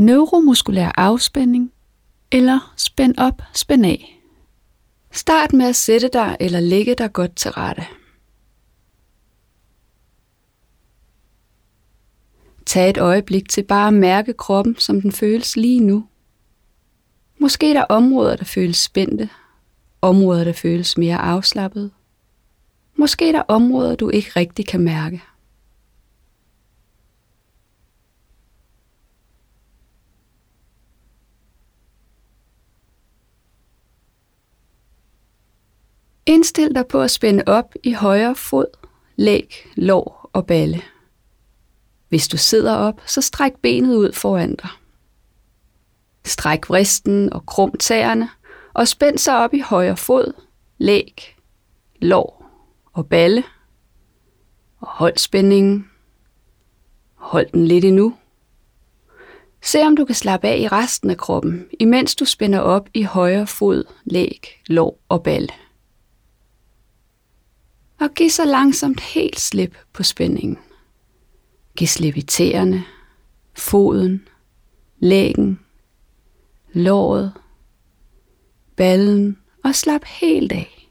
neuromuskulær afspænding eller spænd op, spænd af. Start med at sætte dig eller lægge dig godt til rette. Tag et øjeblik til bare at mærke kroppen, som den føles lige nu. Måske er der områder, der føles spændte, områder, der føles mere afslappede. Måske er der områder, du ikke rigtig kan mærke. Indstil dig på at spænde op i højre fod, læg, lår og balle. Hvis du sidder op, så stræk benet ud foran dig. Stræk vristen og krum tæerne og spænd sig op i højre fod, læg, lår og balle. Og hold spændingen. Hold den lidt endnu. Se om du kan slappe af i resten af kroppen, imens du spænder op i højre fod, læg, lår og balle. Og giv så langsomt helt slip på spændingen. Giv slip i tæerne, foden, lægen, låret, ballen og slap helt af.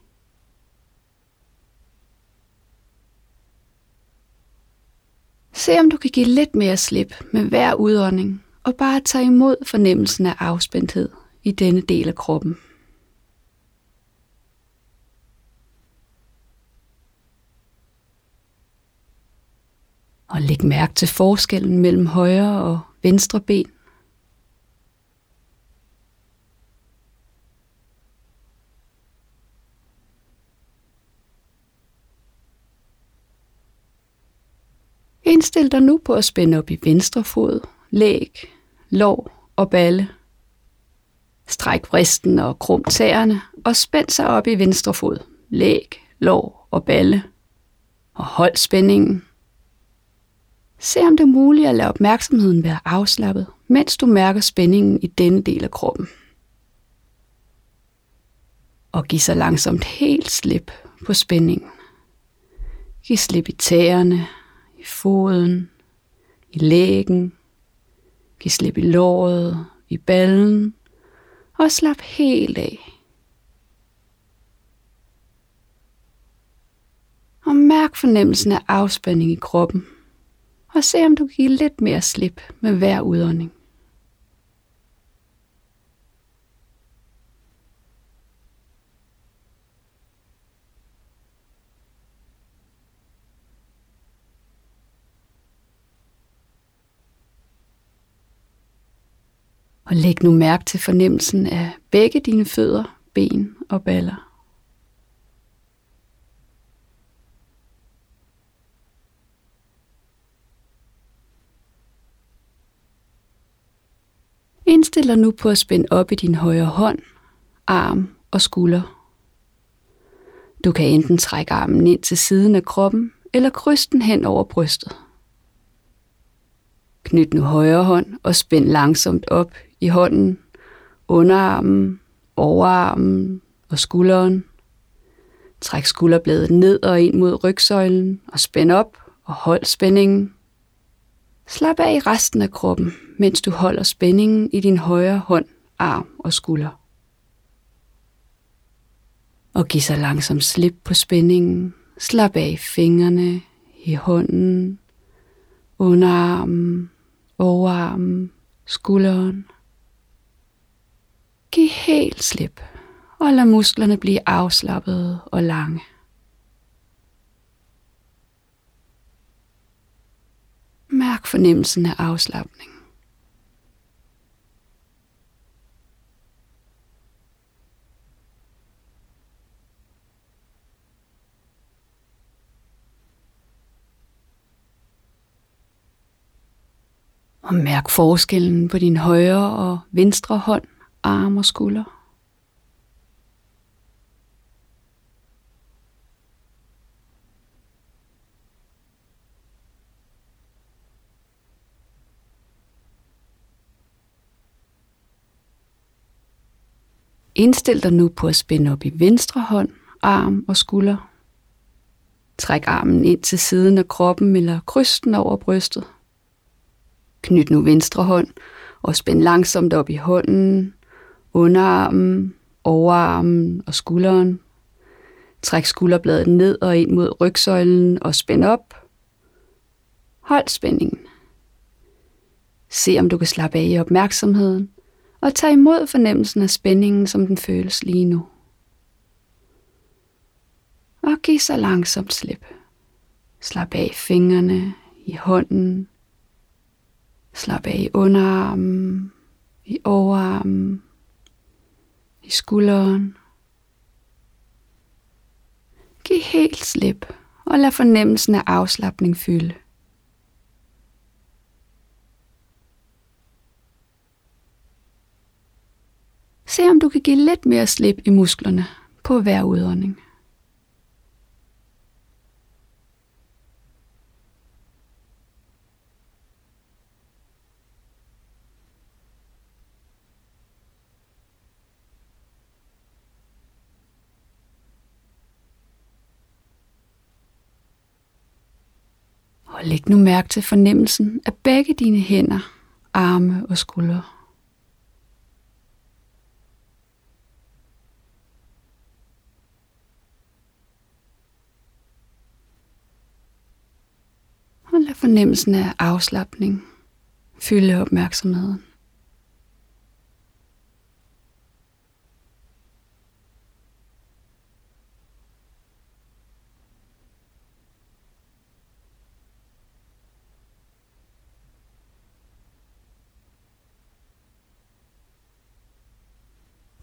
Se om du kan give lidt mere slip med hver udånding og bare tage imod fornemmelsen af afspændthed i denne del af kroppen. Og læg mærke til forskellen mellem højre og venstre ben. Indstil dig nu på at spænde op i venstre fod, læg, lår og balle. Stræk vristen og krum tæerne og spænd sig op i venstre fod, læg, lår og balle. Og hold spændingen. Se om det er muligt at lade opmærksomheden være afslappet, mens du mærker spændingen i denne del af kroppen. Og giv så langsomt helt slip på spændingen. Giv slip i tæerne, i foden, i lægen. Giv slip i låret, i ballen, og slap helt af. Og mærk fornemmelsen af afspænding i kroppen og se om du kan give lidt mere slip med hver udånding. Og læg nu mærke til fornemmelsen af begge dine fødder, ben og baller. Forestil dig nu på at spænde op i din højre hånd, arm og skulder. Du kan enten trække armen ind til siden af kroppen, eller krydse den hen over brystet. Knyt nu højre hånd og spænd langsomt op i hånden, underarmen, overarmen og skulderen. Træk skulderbladet ned og ind mod rygsøjlen og spænd op og hold spændingen. Slap af i resten af kroppen, mens du holder spændingen i din højre hånd, arm og skulder. Og giv så langsomt slip på spændingen. Slap af i fingrene, i hånden, underarmen, overarmen, skulderen. Giv helt slip og lad musklerne blive afslappede og lange. Mærk fornemmelsen af afslappning. Og mærk forskellen på din højre og venstre hånd, arm og skulder. Indstil dig nu på at spænde op i venstre hånd, arm og skulder. Træk armen ind til siden af kroppen eller kryds den over brystet. Knyt nu venstre hånd Og spænd langsomt op i hånden, underarmen, overarmen og skulderen. Træk skulderbladet ned og ind mod rygsøjlen og spænd op. Hold spændingen. Se om du kan slappe af i opmærksomheden, og tag imod fornemmelsen af spændingen, som den føles lige nu. Og giv så langsomt slip. Slap af i fingrene, i hånden. Slap af i underarmen, i overarmen, i skulderen. Giv helt slip og lad fornemmelsen af afslappning fylde. Se om du kan give lidt mere slip i musklerne på hver udånding. Og læg nu mærke til fornemmelsen af begge dine hænder, arme og skuldre. Og lad fornemmelsen af afslappning fylde opmærksomheden.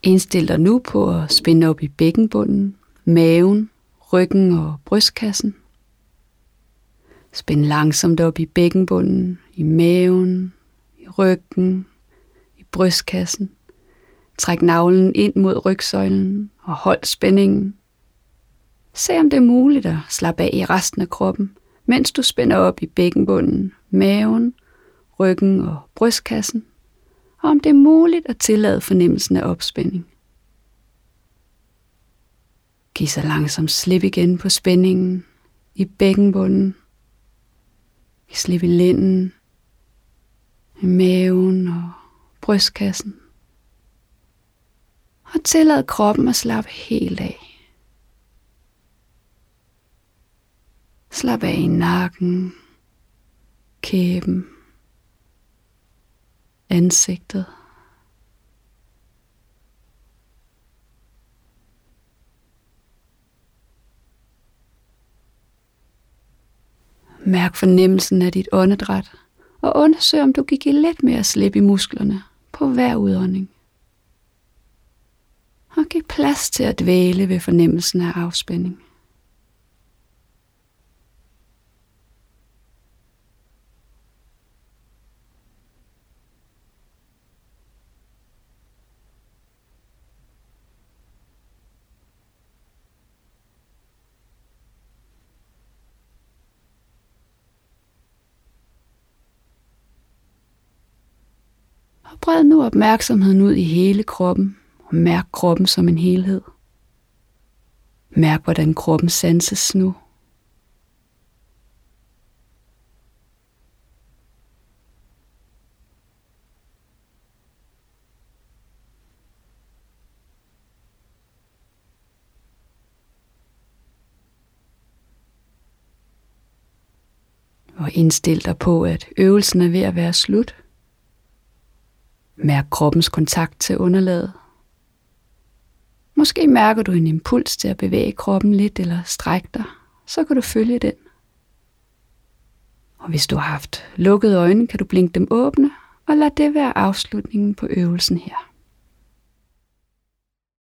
Indstil dig nu på at spænde op i bækkenbunden, maven, ryggen og brystkassen. Spænd langsomt op i bækkenbunden, i maven, i ryggen, i brystkassen. Træk navlen ind mod rygsøjlen og hold spændingen. Se om det er muligt at slappe af i resten af kroppen, mens du spænder op i bækkenbunden, maven, ryggen og brystkassen og om det er muligt at tillade fornemmelsen af opspænding. Giv så langsomt slip igen på spændingen i bækkenbunden. Giv slip i lænden, i maven og brystkassen. Og tillad kroppen at slappe helt af. Slap af i nakken, kæben, ansigtet. Mærk fornemmelsen af dit åndedræt, og undersøg, om du kan give lidt mere slip i musklerne på hver udånding. Og giv plads til at dvæle ved fornemmelsen af afspænding. Og bred nu opmærksomheden ud i hele kroppen, og mærk kroppen som en helhed. Mærk, hvordan kroppen sanses nu. Og indstil dig på, at øvelsen er ved at være slut. Mærk kroppens kontakt til underlaget. Måske mærker du en impuls til at bevæge kroppen lidt eller strække dig, så kan du følge den. Og hvis du har haft lukkede øjne, kan du blinke dem åbne, og lad det være afslutningen på øvelsen her.